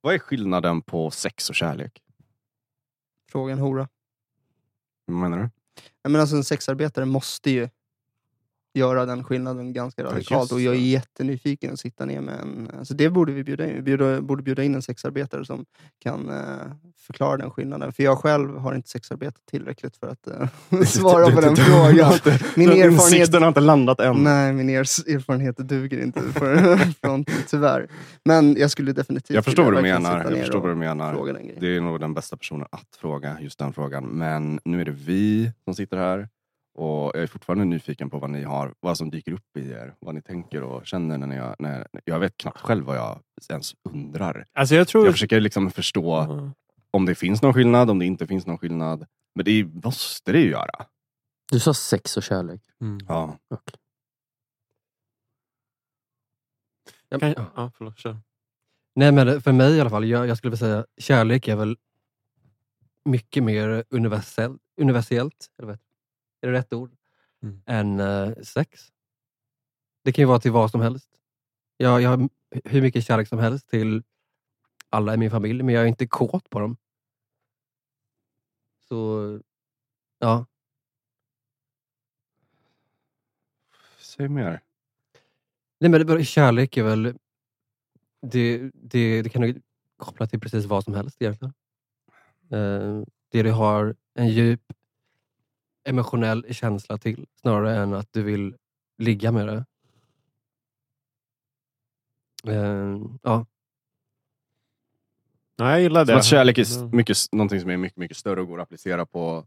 Vad är skillnaden på sex och kärlek? Fråga en hora. Vad menar du? Nej, men alltså, en sexarbetare måste ju göra den skillnaden ganska radikalt. och jag är jättenyfiken att sitta ner med en... Alltså det borde vi bjuda in. Vi bjuda, borde bjuda in en sexarbetare som kan eh, förklara den skillnaden. För jag själv har inte sexarbetat tillräckligt för att eh, svara på den frågan. Min erfarenhet, har inte landat än. nej, min erfarenhet duger inte för fronten, tyvärr. Men jag skulle definitivt Jag förstår vad du menar. Jag förstår vad du menar. Det är nog den bästa personen att fråga just den frågan. Men nu är det vi som sitter här. Och jag är fortfarande nyfiken på vad ni har, vad som dyker upp i er. Vad ni tänker och känner när har- När, jag vet knappt själv vad jag ens undrar. Alltså jag tror... Jag försöker liksom förstå Ja. om det finns någon skillnad, om det inte finns någon skillnad. Men det måste det ju göra. Du sa sex och kärlek. Mm. Ja. Okej. Kan, ja, förlåt, kör. Nej, men för mig i alla fall, jag, jag skulle vilja säga kärlek är väl mycket mer universell, universellt, eller vet, är det rätt ord, Mm. än eh, sex. Det kan ju vara till vad som helst. Jag, jag har hur mycket kärlek som helst till alla i min familj, men jag är inte kåt på dem. Så, ja. Säg mer. Nej, men det, kärlek är väl... Det, det, det kan du koppla till precis vad som helst egentligen. Eh, det du har en djup emotionell känsla till snarare än att du vill ligga med det. Eh, ja. Nej, jag gillar Som det. att kärlek är mycket, någonting som är mycket, mycket större och går att applicera på,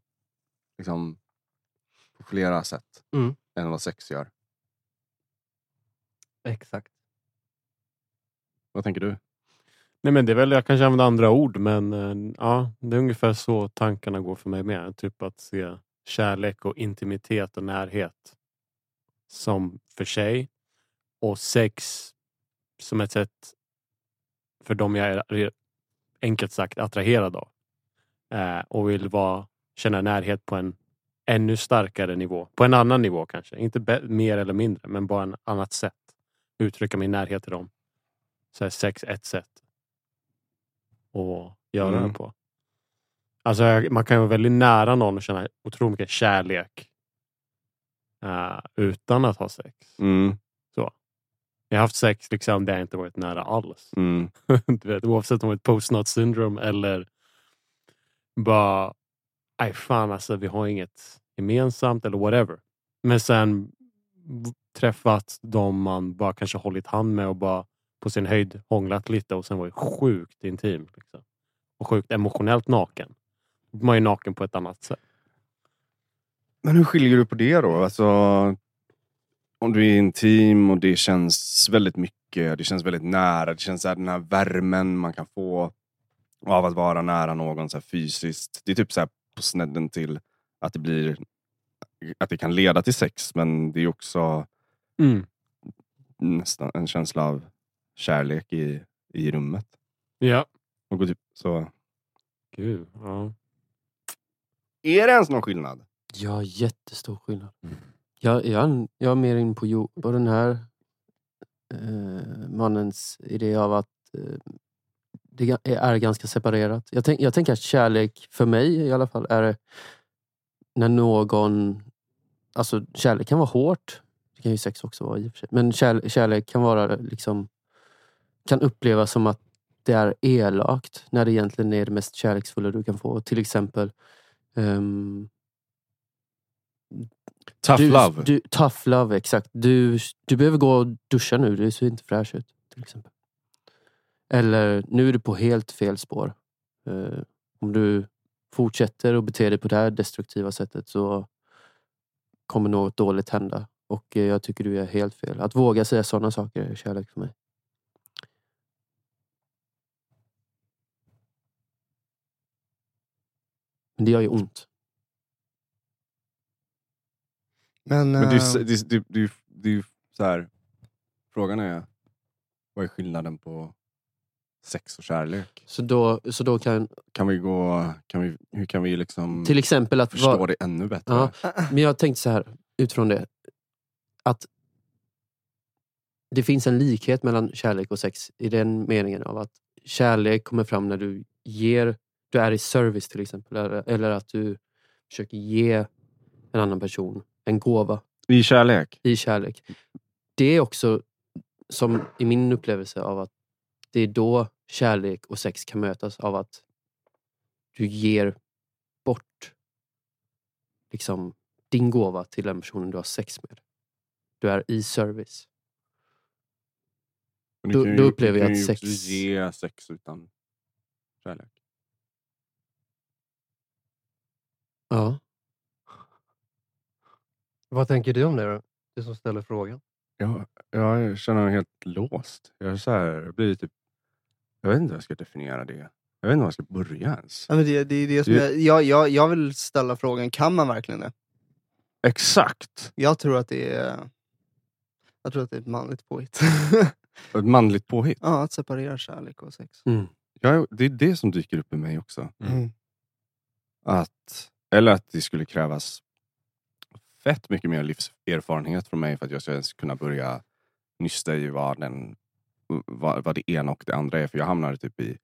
liksom, på flera sätt Mm. än vad sex gör. Exakt. Vad tänker du? Nej, men det är väl, jag kanske använder andra ord, men eh, ja, det är ungefär så tankarna går för mig med. Typ att se kärlek och intimitet och närhet som för sig och sex som ett sätt för dem jag är enkelt sagt attraherad av. Eh, och vill vara, känna närhet på en ännu starkare nivå. På en annan nivå kanske. Inte mer eller mindre, men bara en annat sätt. Uttrycka min närhet till dem. Så är sex ett sätt att göra Mm. det på. Alltså, man kan ju vara väldigt nära någon och känna otroligt mycket kärlek eh, utan att ha sex. Mm, Jag har haft sex liksom, där jag inte varit nära alls. mm, du vet, oavsett om det är ett post-nut syndrom eller bara, nej fan alltså vi har inget gemensamt eller whatever. Men sen träffat dem man bara kanske hållit hand med och bara på sin höjd hånglat lite och sen var det sjukt intim. Liksom. Och sjukt emotionellt naken. Man är naken på ett annat sätt. Men hur skiljer du på det då? Alltså, om du är intim och det känns väldigt mycket, det känns väldigt nära, det känns så här, den här värmen man kan få av att vara nära någon så här fysiskt. Det är typ så här på snedden till att det blir att det kan leda till sex men det är också Mm. nästan en känsla av kärlek i, i rummet. Ja. Och typ, så. Gud. Ja. Är det ens någon skillnad? Ja, jättestor skillnad. Jag, jag, jag är mer in på, jo- på den här eh, mannens idé av att eh, det är ganska separerat. Jag, tänk, jag tänker att kärlek, för mig i alla fall, är när någon... Alltså kärlek kan vara hårt. Det kan ju sex också vara i och för sig. Men kär, kärlek kan vara liksom... Kan upplevas som att det är elakt när det egentligen är det mest kärleksfulla du kan få. Till exempel ehm, Tough du, love. Du, tough love, exakt. Du, du behöver gå och duscha nu, du ser inte fräsch ut. till exempel. Eller, nu är du på helt fel spår. Eh, om du fortsätter att bete dig på det här destruktiva sättet så kommer något dåligt hända. Och eh, jag tycker du är helt fel. Att våga säga sådana saker är kärlek för mig. Men det gör ju ont. Men, Men det är, eh, ju- det, är- det, är- det, det så här. Frågan är, vad är skillnaden på sex och kärlek? Så då, så då kan Kan vi gå, kan vi, hur kan vi liksom till exempel att förstå vara- det ännu bättre? Ja, men jag tänkte så här utifrån det. Att det finns en likhet mellan kärlek och sex i den meningen av att kärlek kommer fram när du ger, du är i service till exempel. Eller, eller att du försöker ge en annan person en gåva I kärlek. i kärlek. Det är också som i min upplevelse av att det är då kärlek och sex kan mötas av att du ger bort liksom din gåva till den personen du har sex med. Du är i service. Men du Då- kan ju- då upplever du jag kan att ju sex- också ge sex utan kärlek. Ja. Vad tänker du om det då? Du som ställer frågan. Jag, jag känner mig helt låst. Jag, är så här, jag blir typ... Jag vet inte hur jag ska definiera det. Jag vet inte var jag ska börja ens. Ja, men det, det är det som Det- jag, jag, jag, jag vill ställa frågan, kan man verkligen det? Exakt! Jag tror att det är, jag tror att det är ett manligt påhitt. Ett manligt påhitt. ja, att separera kärlek och sex. Mm. Jag, det är det som dyker upp i mig också. Mm. Att, eller att det skulle krävas fett mycket mer livserfarenhet från mig för att jag ska ens kunna börja nysta i vad, den, vad, vad det ena och det andra är. För jag hamnade typ i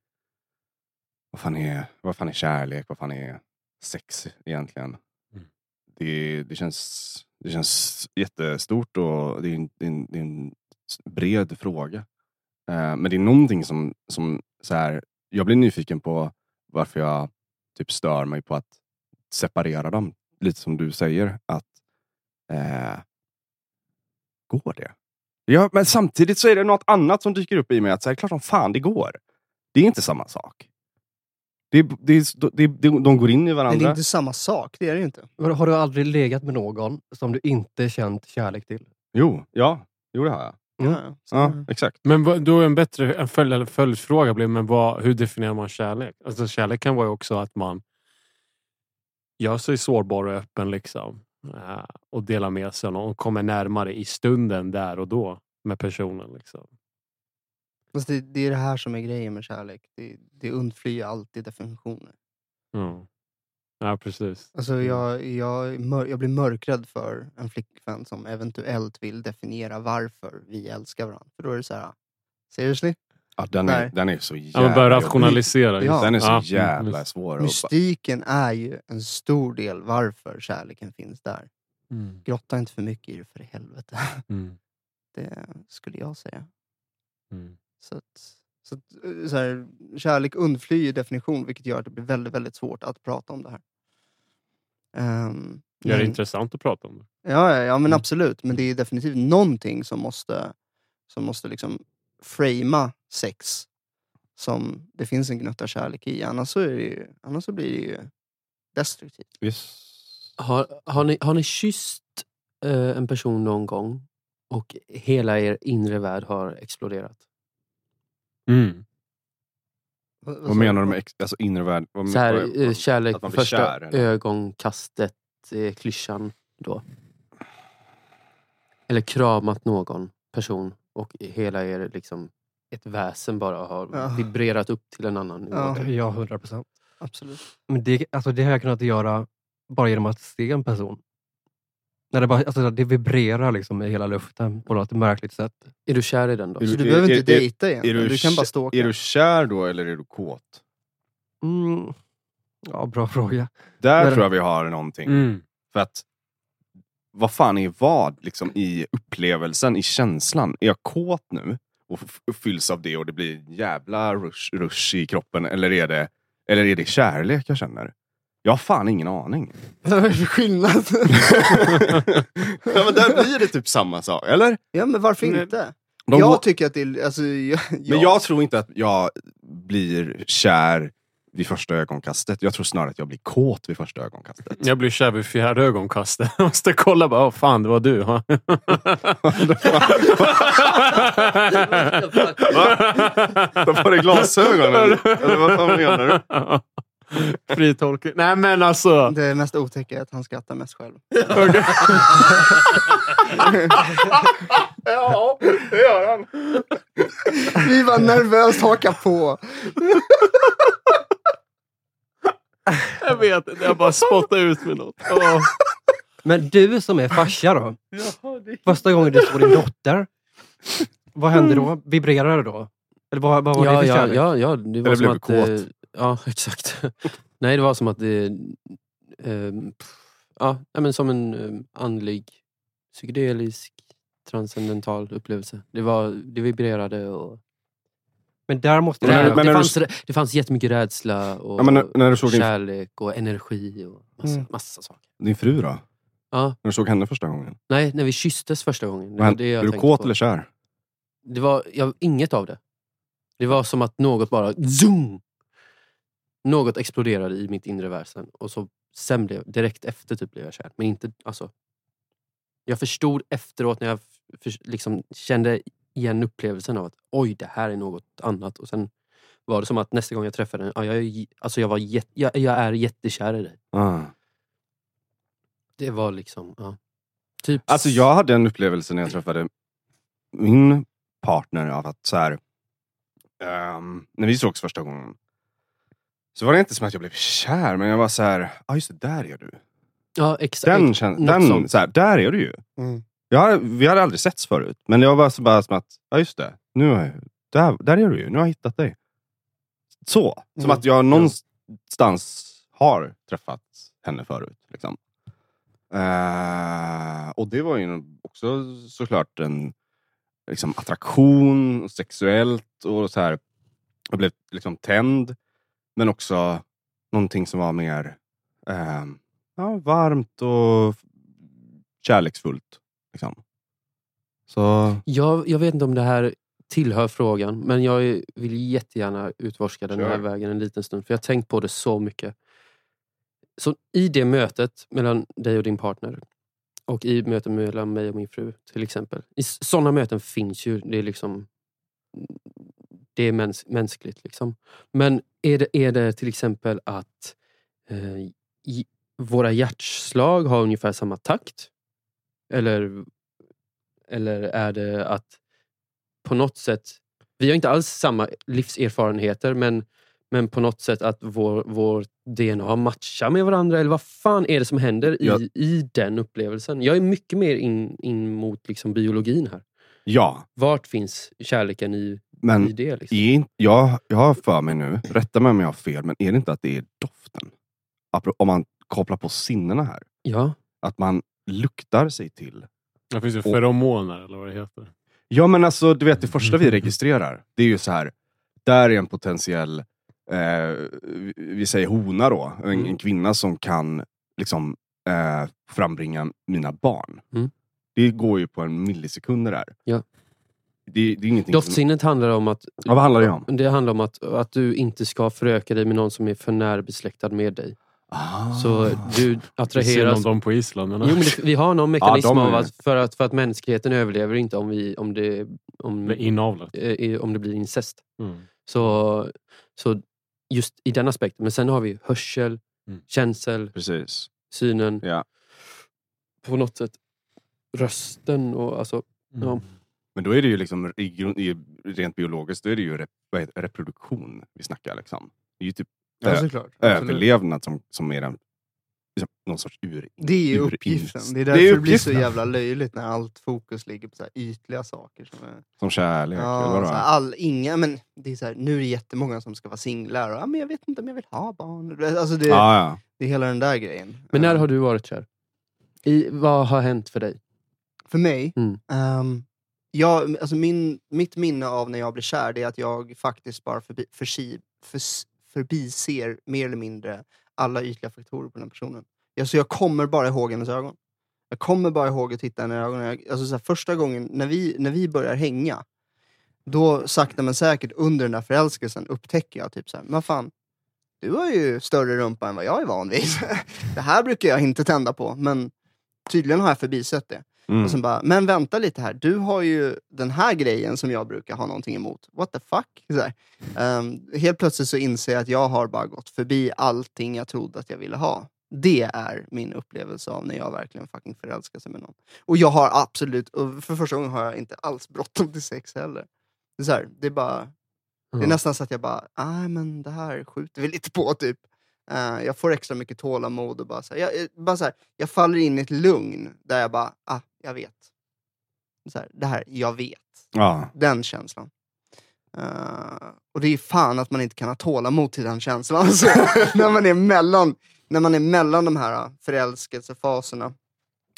vad fan är, vad fan är kärlek? Vad fan är sex egentligen? Mm. Det, det, känns, det känns jättestort och det är en, det är en, det är en bred fråga. Eh, men det är någonting som, som så här, jag blir nyfiken på varför jag typ stör mig på att separera dem. Lite som du säger. att eh, Går det? Ja, men samtidigt så är det något annat som dyker upp i mig. Att så här, klart som fan det går. Det är inte samma sak. Det, det, det, det, de går in i Men det varandra. är inte samma sak, det är det ju inte. Har har du aldrig legat med någon som du inte känt kärlek till? Jo, ja. Jo, det har jag. Mm. Ja, så- Ja, exakt. Men vad- då är en bättre en följd, följdfråga blir, men vad, hur definierar man kärlek? Alltså kärlek kan vara också att man gör sig sårbar och öppen liksom. eh, Och delar med sig och kommer närmare i stunden där och då med personen. Liksom. Det, det är det här som är grejen med kärlek. Det, det undflyr alltid definitioner. Mm. Ja, precis. Alltså Mm. jag, jag, jag blir mörkrädd för en flickvän som eventuellt vill definiera varför vi älskar varandra. För då är det så här, seriously? Ja, den, är, Nej. den är så jävla men börja jobbig. rationalisera. Ja. Den är så Ja, jävla mm, svår. att Mystiken är ju en stor del varför kärleken finns där. Mm. Grotta inte för mycket i det för i helvete. Mm. Det skulle jag säga. Mm. Så att, så att, eh, så här, kärlek undflyr definition vilket gör att det blir väldigt, väldigt svårt att prata om det här. Um, Det är intressant att prata om det. Ja, ja, ja men Mm. absolut. Men det är definitivt någonting som måste, som måste liksom framea sex som det finns en gnutta kärlek i. Annars så, är det ju, annars så blir det ju destruktivt. Yes. Har, har, ni, har ni kysst eh, en person någon gång och hela er inre värld har exploderat? Mm. Vad menar du med ex- alltså, inre värld? Vad, Så här, vad- eh, vad- kärlek, att man blir första kär, eller? ögonkastet, eh, klyschan då. Eller kramat någon person och hela er liksom ett väsen bara har Ja. vibrerat upp till en annan nivå. Ja. Ja, procent. Absolut. Men det, alltså det har jag kunnat göra bara genom att se en person. När det, bara, alltså det vibrerar liksom i hela luften på något märkligt sätt. Är du kär i den då? Är Så du- du behöver är- inte är- dejta egentligen. Är Du, du, kan bara stalka. är du kär då eller är du kåt? Mm. Ja, bra fråga. Där Men- tror jag vi har någonting. Mm. För att vad fan är vad liksom, i upplevelsen, i känslan? Är jag kåt nu och fylls av det och det blir en jävla rush, rush i kroppen? Eller är, det, eller är det kärlek jag känner? Jag har fan ingen aning. Vad är det för skillnad? ja, men där blir det typ samma sak, eller? ja, men varför Men- inte? De jag tycker att det är... Alltså, jag, Men jag tror inte att jag blir kär vid första ögonkastet. Jag tror snarare att jag blir kåt vid första ögonkastet. Jag blir kär vid fjärde ögonkastet. Jag måste kolla bara, åh fan det var du. ha?" De har du glasögon eller? eller vad fan menar du? Fri tolkning. Nej men alltså. Det mest otäcka är att han skrattar mest själv. Ja, det gör han. Vi var nervöst haka på. Jag vet inte, jag bara spottade ut med något. Åh. Men du som är farsa då? Första gången du såg din dotter, vad hände då? Vibrerar det då? Eller vad, vad var ja, det för ja, kärlek? ja, ja, det var Eller som blev att... kåt? eh, ja, exakt. Nej, det var som att det... Eh, pff, ja, men som en eh, andlig, psykedelisk, transcendental upplevelse. Det, var, det vibrerade och... Men där måste Men det, det, men du fanns, det fanns jättemycket rädsla och Ja, men när- när du såg din- kärlek och energi och massa, Mm. massa saker. Din fru då? Ja, När du såg henne första gången? nej, när vi kysstes första gången. Det var det jag Blev du kåt på. eller kär? Det var jag, inget av det. Det var som att något bara... Zoom! Något exploderade i mitt inre väsen. Och så sen blev, direkt efter typ blev jag kär. Men inte... Alltså, jag förstod efteråt när jag för, liksom kände igen upplevelsen av att oj, det här är något annat. Och sen var det som att nästa gång jag träffade den, ja, jag, är- alltså jag, var jag, jag är jättekär i dig. Ah. Det var liksom... Ja. Typ... Alltså jag hade en upplevelse när jag träffade min partner av att så här, ehm, när vi sågs första gången så var det inte som att jag blev kär, men jag var så här, ja ah, just det, där är du. Ja, exakt. Den, kän- något den sånt. så här, där är du ju. Mm. Jag, vi hade aldrig setts förut, men jag var så bara som att, ja just det, nu, har jag- där, där är du ju, nu har jag hittat dig. Så, som Mm. att jag någonstans har träffat henne förut. Liksom. Eh, och det var ju också såklart en liksom, attraktion, och sexuellt och så här. Jag blev liksom tänd. Men också någonting som var mer eh, ja, varmt och kärleksfullt. Liksom. Så Jag, jag vet inte om det här tillhör frågan, men jag vill jättegärna utforska den här Kör. vägen en liten stund. För jag har tänkt på det så mycket. Så i det mötet mellan dig och din partner och i mötet mellan mig och min fru till exempel. I sådana möten finns ju, det är liksom det är mäns, mänskligt. Liksom. Men är det, är det till exempel att eh, i, våra hjärtslag har ungefär samma takt? Eller, eller är det att på något sätt, vi har inte alls samma livserfarenheter men, men på något sätt att vår, vår DNA matchar med varandra eller vad fan är det som händer i, Ja. i den upplevelsen? Jag är mycket mer in, in mot liksom biologin här. ja, Vart finns kärleken i, men i det? Liksom? är jag, jag har för mig nu, rätta mig om jag har fel, men är det inte att det är doften? Om man kopplar på sinnena här. Ja, Att man luktar sig till. Det finns ju feromoner eller vad det heter. Ja men alltså, du vet det första vi registrerar, det är ju så här. Där är en potentiell, eh, vi säger hona då, en, Mm. en kvinna som kan liksom eh, frambringa mina barn. Mm. Det går ju på en millisekund det där. Ja. Det, det är ingenting som, doftsinnet handlar om att ja, Vad handlar det om? det handlar om att, att du inte ska föröka dig med någon som är för närbesläktad med dig. Ah. Så du Synd attraheras om dem på Island. Men Jo, men det, vi har någon mekanism av är- att för, att för att mänskligheten överlever inte om, vi, om, det, om, det inavlat. eh, om det blir incest. Mm. Så, så just i den aspekten. Men sen har vi hörsel, Mm. känsel, Precis. synen. Ja. På något sätt rösten och alltså, Ja. Mm. Men då är det ju liksom, rent biologiskt, då är det ju rep, vad heter, reproduktion vi snackar. Liksom. Det är ju typ Ja, såklart. Överlevnad som, som är den, liksom, någon sorts ur... Det är ju uppgiften. Det är Det därför är det, blir så jävla löjligt när allt fokus ligger på så här ytliga saker. Som är, Som kärlek. eller ja, så här, all, inga, men det är så här, nu är det jättemånga som ska vara singlar. Och, ja, men jag vet inte om jag vill ha barn. Alltså det, ja, ja. det är hela den där grejen. men när Eh, har du varit kär? I, vad har hänt för dig? För mig? Mm. ehm, jag, alltså min, mitt minne av när jag blir kär det är att jag faktiskt bara förbi, förs, förbiser mer eller mindre alla ytliga faktorer på den personen. Alltså jag kommer bara ihåg hennes ögon. Jag kommer bara ihåg att titta henne i ögonen. Alltså så här, första gången när vi, när vi börjar hänga, då sakta men säkert under den där förälskelsen upptäcker jag typ så här, men fan, du har ju större rumpa än vad jag är van vid. det här brukar jag inte tända på, men tydligen har jag förbisett det. Mm. Och sen bara, men vänta lite här, du har ju den här grejen som jag brukar ha någonting emot. What the fuck? Så här. Ehm, helt plötsligt så inser jag att jag har bara gått förbi allting jag trodde att jag ville ha. Det är min upplevelse av när jag verkligen fucking förälskar sig med någon. Och jag har absolut, för första gången har jag inte alls bråttom till sex heller. Det är, så här, det är bara, det är nästan så att jag bara, nej men det här skjuter vi lite på typ. Eh, jag får extra mycket tålamod och bara så här, jag, jag- bara så här, jag faller in i ett lugn där jag bara, ah, jag vet. Så här, det här, jag vet. Ja. Den känslan. Eh, och det är fan att man inte kan ha tålamod till den känslan. Alltså, när, man är mellan, när man är mellan de här uh, förälskelsefaserna.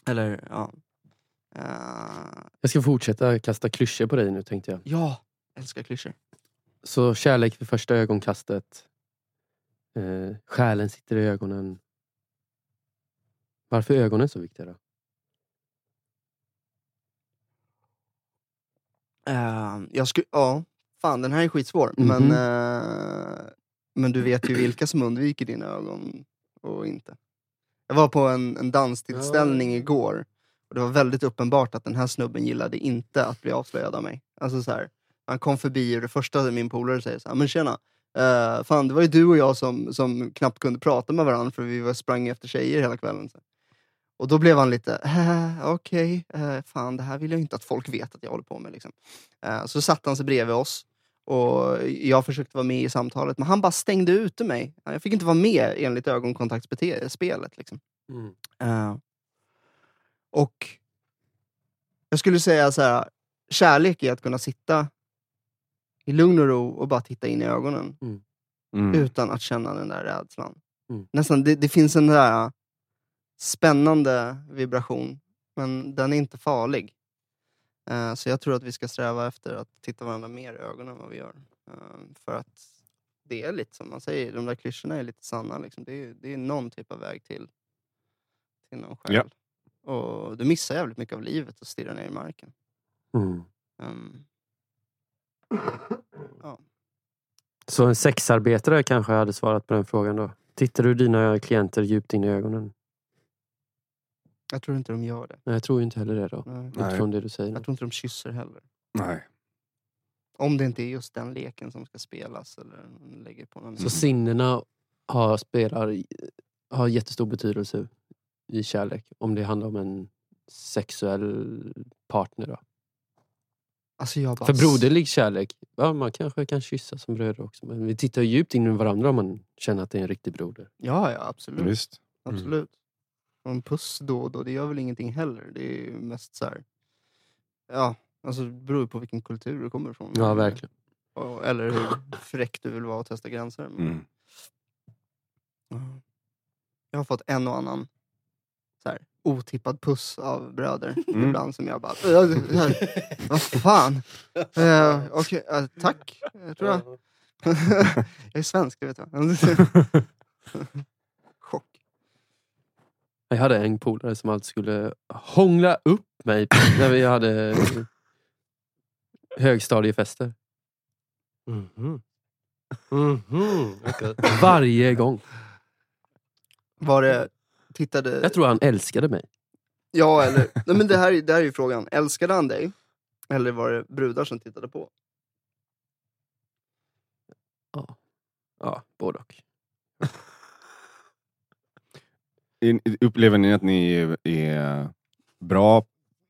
Eller ja. Eh, Jag ska fortsätta kasta klyschor på dig nu tänkte jag. ja, älskar klyschor. Så kärlek vid första ögonkastet. Eh, själen sitter i ögonen. Varför är ögonen så viktiga då? Eh, jag skulle, ja, fan den här är skitsvår. Mhm. Men, eh, men du vet ju vilka som undviker dina ögon och inte. Jag var på en, en danstillställning Ja. igår. Och det var väldigt uppenbart att den här snubben gillade inte att bli avslöjad av mig. Alltså så här, han kom förbi och det första min polare säger så här, men tjena. Eh, fan det var ju du och jag som, som knappt kunde prata med varandra för vi var sprang efter tjejer hela kvällen. Och då blev han lite, äh, okej, eh, fan det här vill jag inte att folk vet att jag håller på med. Liksom. Eh, så satte han sig bredvid oss och jag försökte vara med i samtalet men han bara stängde ute mig. Jag fick inte vara med enligt ögonkontaktspelet. Liksom. Eh, och jag skulle säga så här, kärlek är att kunna sitta i lugn och ro och bara titta in i ögonen Mm. utan att känna den där rädslan. Mm. Nästan, det, det finns en där äh, spännande vibration, men den är inte farlig. Eh, så jag tror att vi ska sträva efter att titta varandra mer i ögonen än vad vi gör. Eh, för att det är lite som man säger, de där klyschorna är lite sanna. Liksom. Det, är, det är någon typ av väg till, till någon själ. Ja. Och du missar jävligt mycket av livet och stirrar ner i marken. Mm. Så en sexarbetare kanske hade svarat på den frågan då? Tittar du dina klienter djupt in i ögonen? jag tror inte de gör det. Nej, jag tror inte heller det då. Nej. Utifrån det du säger. Jag tror inte de kysser heller. Nej. Om det inte är just den leken som ska spelas. Eller lägger på någon Så sinnena har, spelar, har jättestor betydelse i kärlek. Om det handlar om en sexuell partner. Då. Alltså jag bara, För broderlig kärlek, ja, man kanske kan kyssa som bröder också. Men vi tittar djupt in i varandra om man känner att det är en riktig broder. Ja, ja absolut. Visst. absolut. Och en puss då och då, det gör väl ingenting heller. Det är ju mest så här. Ja, alltså det beror på vilken kultur du kommer ifrån. Ja, verkligen. Eller hur fräck du vill vara och testa gränser. Mm. ja. Jag har fått en och annan så här, otippad puss av bröder. Mm. Ibland som jag bara... "Äh, Vad fan? Uh, Okej, eh, tack. Jag tror jag. jag är svensk, det vet jag. Chock. Jag hade en polare som alltid skulle hångla upp mig när vi hade högstadiefester. Mhm. Mhm. Okej. Varje gång. Var det... Tittade... Jag tror han älskade mig. Ja, eller... Nej, men det, här, är- det här är ju frågan. Älskade han dig? Eller var det brudar som tittade på? Ja, både och. In- Upplever ni att ni är- är bra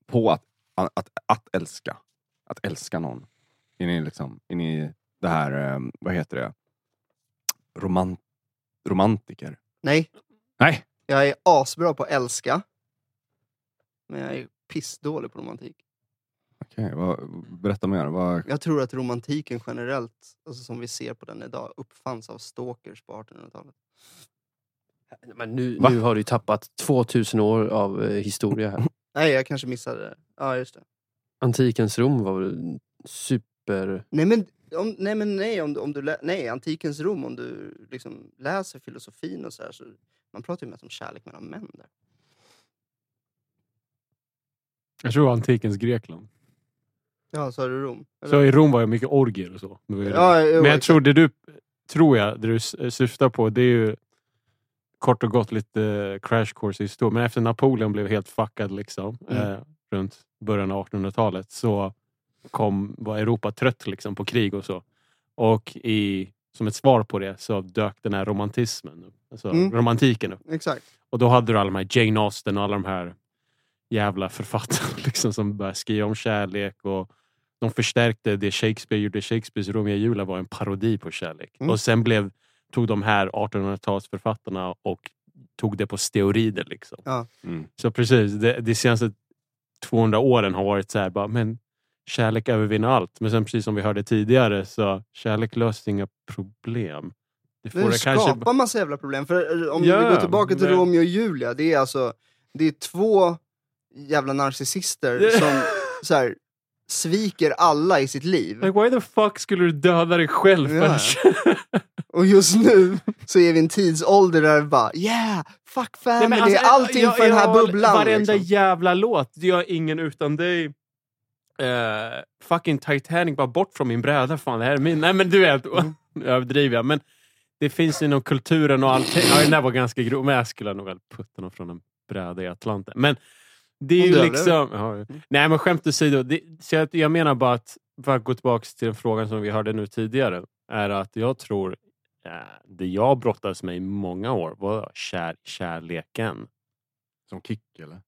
på att, att, att älska? Att älska någon? Är ni, liksom, är ni det här, eh, vad heter det? Roman, romantiker? Nej, Nej! Jag är asbra på att älska. Men jag är pissdålig på romantik. Okej, vad, berätta mer. Vad, Jag tror att romantiken generellt, alltså som vi ser på den idag, uppfanns av stalkers på 1800-talet. Men nu, Va? nu har du tappat 2000 år av eh, historia här. Nej, jag kanske missade det. Ja, just det. Antikens Rom var väl super... Nej, men, om, nej, men nej, om, du- om du lä- nej, antikens Rom, om du liksom läser filosofin och så här, så man pratar ju mest om kärlek mellan män där. Jag tror antikens Grekland. Ja, sa du Rom? Eller? Så i Rom var det mycket orgier och så. Det det. Ja, Men jag tror det du, tror jag, det du syftar på, det är ju kort och gott lite crash course i historia. Men efter Napoleon blev helt fuckad liksom, Mm. eh, runt början av 1800-talet så kom, var Europa trött liksom, på krig och så. Och i, som ett svar på det så dök den här romantismen upp. Alltså Mm. romantiken upp. Exakt. Och då hade du alla de här Jane Austen och alla de här jävla författarna liksom, som började skriva om kärlek. Och de förstärkte det Shakespeare gjorde. Shakespeares Romeo och Julia var en parodi på kärlek. Mm. Och sen blev, tog de här 1800-talsförfattarna och tog det på steorider. Liksom. Ja. mm. Så precis, det, de senaste 200 åren har varit så här, bara, men kärlek övervinner allt. Men sen precis som vi hörde tidigare så kärlek löser inga problem. Det får Men det det kanske... skapar massa jävla problem. För eh, om Ja, vi går tillbaka till men- Romeo och Julia, det är alltså det är två jävla narcissister som så här, sviker alla i sitt liv. Like, why the fuck skulle du döda dig själv? För- Och just nu så är vi i en tidsålder där vi bara yeah, fuck family, Nej, alltså, allting jag- för den här jag- bubblan. Varenda liksom. jävla låt. Jag är ingen utan dig. Eh, fucking Titanic, bara bort från min bräda. Fan, det här är min. Nej men du vet, Mm. överdriver jag. Men det finns inom kulturen och allting. Ja, den där var ganska grov, men jag skulle nog väl putta någon från en bräda i Atlanten. Men det är ju liksom... Ja, nej men skämt åsido. Det, så jag, jag menar bara att, för att gå tillbaka till den frågan som vi hörde nu tidigare, är att jag tror eh, det jag brottades med i många år var kär, kärleken. Som kick eller?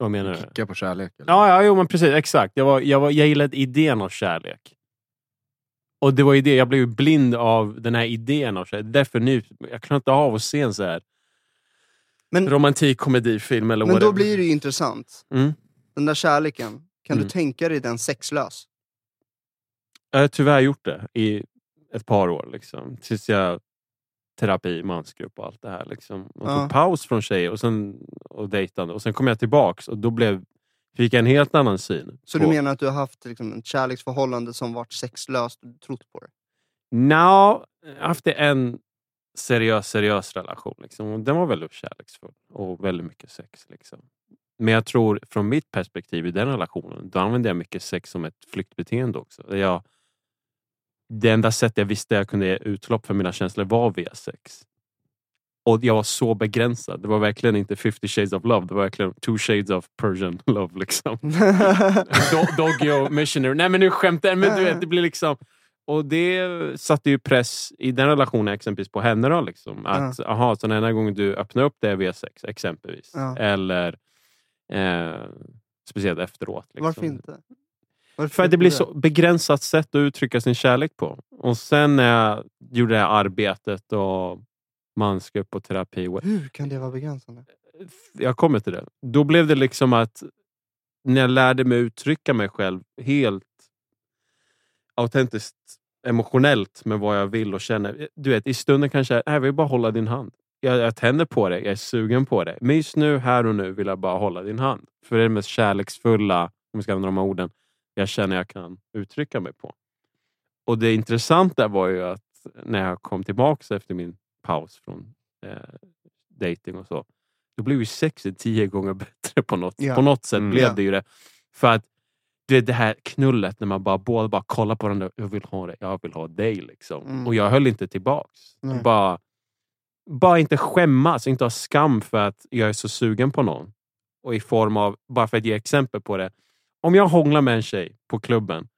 Vad menar du? Kicka på kärlek? Eller? Ja, ja jo, men precis. Exakt. Jag, var, jag, var, jag gillade idén av kärlek. Och det var ju det, jag blev blind av den här idén av kärlek. Därför nu, jag klarar inte av att se en så här Men, romantik komedifilm eller men whatever. då blir det ju intressant. Mm. Den där kärleken, kan Mm. du tänka dig den sexlös? Jag har tyvärr gjort det i ett par år. Liksom. Tills jag terapi, mansgrupp och allt det här. Liksom. Ja. tog paus från tjejer och, sen, och dejtande. Och sen kom jag tillbaks och då blev, fick jag en helt annan syn. Så på- du menar att du har haft liksom, ett kärleksförhållande som varit sexlöst och trott på det? Nja, jag har haft en seriös, seriös relation. Liksom. Den var väldigt kärleksfull och väldigt mycket sex. Liksom. Men jag tror från mitt perspektiv i den relationen, då använde jag mycket sex som ett flyktbeteende också. Jag, det enda sättet jag visste jag kunde ge utlopp för mina känslor var via sex. Och jag var så begränsad. Det var verkligen inte 50 shades of love. Det var verkligen two shades of Persian love. Liksom. Do- Doggy och missionary. Nej men nu skämtar jag. Men du vet, det blir liksom... Och det satte ju press i den relationen exempelvis på henne då. Liksom. Att, aha, så den enda gången du öppnar upp det är via sex exempelvis. Ja. Eller eh, speciellt efteråt. Liksom. Varför inte? För att det blir så begränsat sätt att uttrycka sin kärlek på. Och sen när jag gjorde det här arbetet och mansgrupp och terapi. och- Hur kan det vara begränsande? Jag kommer till det. Då blev det liksom att när jag lärde mig uttrycka mig själv helt autentiskt emotionellt med vad jag vill och känner. Du vet, i stunden kanske jag, "Nej, jag vill bara hålla din hand. Jag, jag tänder på det, jag är sugen på det. Men just nu, här och nu, vill jag bara hålla din hand. För det är det mest kärleksfulla, om vi ska använda de här orden, jag känner jag kan uttrycka mig på. Och det intressanta var ju att när jag kom tillbaka efter min paus från eh, dating och så, då blev ju sexet tio gånger bättre på något, Ja. på något sätt. Mm. blev Ja. det ju det. För att du vet, det här knullet när man bara båda bara kollar på varandra. Jag vill ha det, jag vill ha dig. Liksom. Mm. Och jag höll inte tillbaks. Nej. Bara, bara inte skämmas, inte ha skam för att jag är så sugen på någon. Och i form av, bara för att ge exempel på det. Om jag hånglar med en tjej på klubben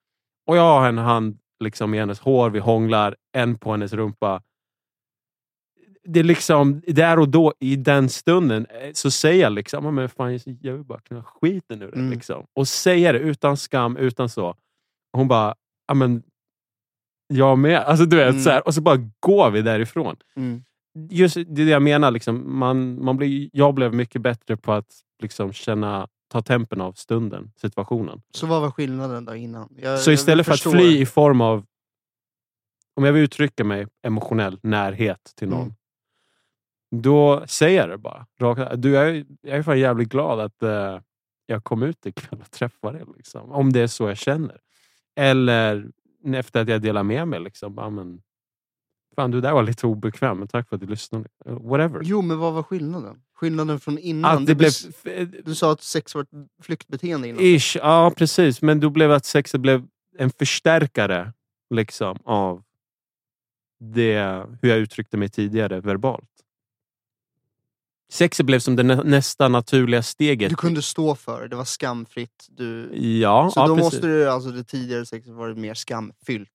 och jag har en hand liksom i hennes hår, vi hånglar, en på hennes rumpa. Det är liksom, där och då, i den stunden, eh, så säger jag liksom, "Ja, men fan, jag vill bara knulla skiten ur det. Mm. Liksom. Och säga det utan skam, utan så. Hon bara, ja men, jag med. Alltså du vet, Mm. så här, och så bara går vi därifrån. Mm. Just det jag menar, liksom, man, man blir, jag blev mycket bättre på att liksom, känna, ta tempen av stunden, situationen. Så vad var skillnaden då innan? Jag, Så istället för att fly i form av, om jag vill uttrycka mig emotionell närhet till någon. Mm. Då säger jag det bara. Rakt, du, jag, är, jag är fan jävligt glad att eh, jag kom ut ikväll och träffade dig. Liksom, om det är så jag känner. Eller efter att jag delar med mig. Liksom, ja, men, fan, du där var lite obekväm, men tack för att du lyssnade. Whatever. Jo, men vad var skillnaden? Skillnaden från innan? att det Du- blev... Du sa att sex var ett flyktbeteende innan. Ish, ja precis. Men då blev att sexet blev en förstärkare liksom, av det, hur jag uttryckte mig tidigare verbalt. Sexet blev som det nä, nästa naturliga steget. Du kunde stå för det, var skamfritt. Du... Ja, Så ja, då precis. måste du, alltså det tidigare sexet varit mer skamfyllt.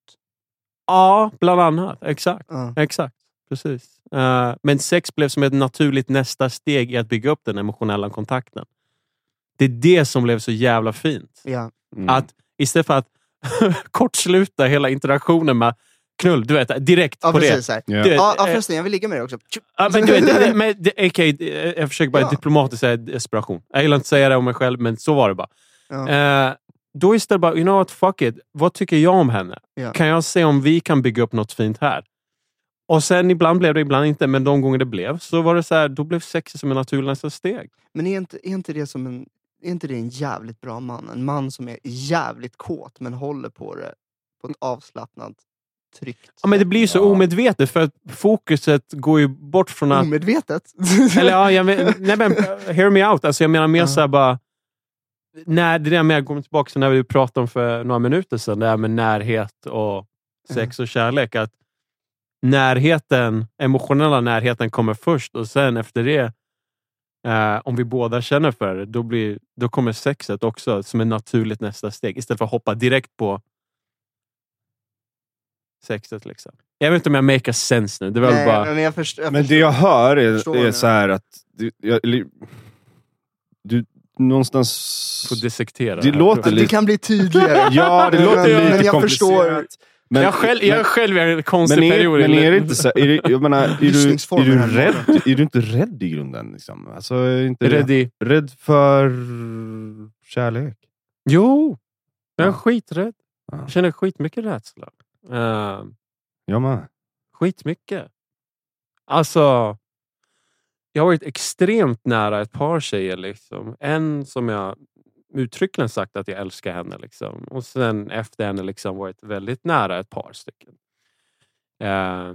ja, bland annat. Exakt. Ja. Exakt. Precis. Eh, men sex blev som ett naturligt nästa steg i att bygga upp den emotionella kontakten. Det är det som blev så jävla fint. Ja. Mm. Att istället för att kortsluta hela interaktionen med knull, du vet, direkt Ja, på det. precis. Så här. Ja. Du vet, Ja, ja, eh, förresten, jag vill ligga med dig också. Ja, men du vet, det, men, det, okay, det- jag försöker bara Ja. diplomatiskt säga desperation. Jag gillar inte att säga det om mig själv, men så var det bara. Ja. Eh, då istället bara, you know what, fuck it. Vad tycker jag om henne? Ja. Kan jag se om vi kan bygga upp något fint här? Och sen ibland blev det, ibland inte. Men de gånger det blev, så var det så här, då blev sex som en naturlig nästa steg. Men är inte, är inte det som en... Är inte det en jävligt bra man? En man som är jävligt kåt men håller på det på ett avslappnat, tryggt Ja, men det blir ju så Ja. omedvetet för att fokuset går ju bort från att... Omedvetet? Eller ja, jag men, nej men, hear me out. Alltså, jag menar mer Ja. så här bara... När, det där med, jag kommer tillbaka till när vi pratade om för några minuter sedan, det här med närhet och sex och kärlek. Att närheten, emotionella närheten kommer först och sen efter det, eh, om vi båda känner för det, då, blir, då kommer sexet också som ett naturligt nästa steg. Istället för att hoppa direkt på sexet. Liksom. Jag vet inte om jag make a sense nu. Det var Nej, bara... men jag först, jag Men förstår. det jag hör är, förstår är det. så här att du, jag, du någonstans... Får dissektera. Det här. låter det lite- kan bli tydligare. Ja, det låter men, lite men jag komplicerat. förstår. Men, jag, själv, jag är själv i en konstig men, är, period. men är det inte så, är det, jag menar, är du, är, du rädd, är du inte rädd i grunden? Liksom? Alltså, är inte Rädd i... rädd för kärlek? Jo! Jag är Ja. skiträdd. Ja. Jag känner skitmycket rädsla. Uh, Jag med. skitmycket. Alltså, jag har varit extremt nära ett par tjejer. Liksom. En som jag uttryckligen sagt att jag älskar henne. Liksom. Och sen efter henne liksom varit väldigt nära ett par stycken. Eh,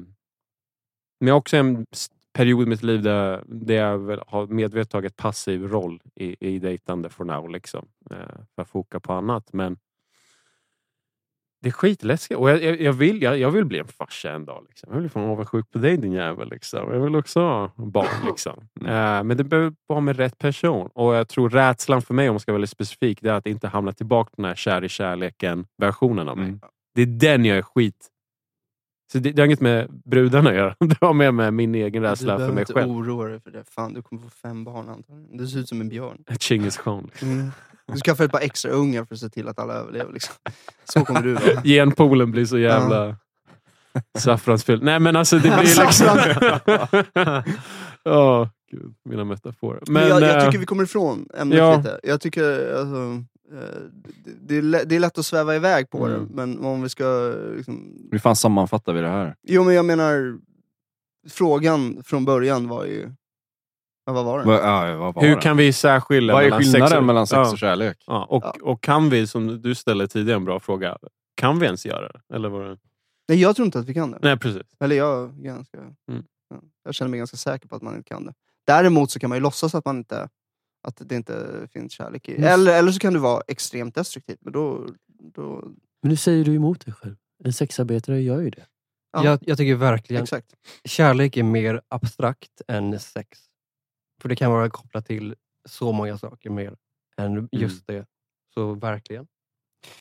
men jag har också en period i mitt liv där, där jag väl har medvetet tagit passiv roll i, i dejtande for now. Liksom, eh, för att foka på annat. Men det är skitläskigt. Och jag, jag, jag, vill, jag, jag vill bli en farsa en dag. Liksom. Jag vill fan avundsjuk på dig din jävel. Liksom. Jag vill också ha barn. Liksom. Eh, men det behöver vara med rätt person. Och jag tror rädslan för mig, om jag ska vara väldigt specifik, det är att inte hamna tillbaka på den här kär i kärleken-versionen av mig. Mm. Det är den jag är skit... Så det, det har inget med brudarna att göra. Det har med, med min egen Du rädsla för behöver mig inte själv. oroa dig för det. Fan, du kommer få fem barn antagligen. Du ser ut som en björn. Chingis khan. Du skaffar ett par extra ungar för att se till att alla överlever. Liksom. Så kommer du vara. Genpoolen blir så jävla saffransfylld. Nej men alltså det blir liksom... Åh, gud, mina metaforer. Men, Men, jag, jag eh, tycker vi kommer ifrån ämnet ja. lite. Jag tycker alltså, eh, det, är lätt, det är lätt att sväva iväg på Mm. det, men om vi ska... Liksom, Hur fan sammanfattar vi det här? jo men jag menar, frågan från början var ju... Ja, vad var den? Vad, ja, vad var hur det? kan vi särskilja Vad är mellan skillnaden sex och, mellan sex och kärlek? Ja, och, Ja. och kan vi, som du ställde tidigare, en bra fråga. Kan vi ens göra det? Eller var det... Nej, jag tror inte att vi kan det. Nej precis. Eller jag, är ganska, Mm. ja, jag känner mig ganska säker på att man inte kan det. Däremot så kan man ju låtsas att, man inte, att det inte finns kärlek i. Mm. Eller, eller så kan du vara extremt destruktiv. Men då, då, Men nu säger du emot dig själv. En sexarbetare gör ju det. Ja. Jag, jag tycker verkligen exakt. kärlek är mer abstrakt än sex. För det kan vara kopplat till så många saker mer än just det. Så verkligen.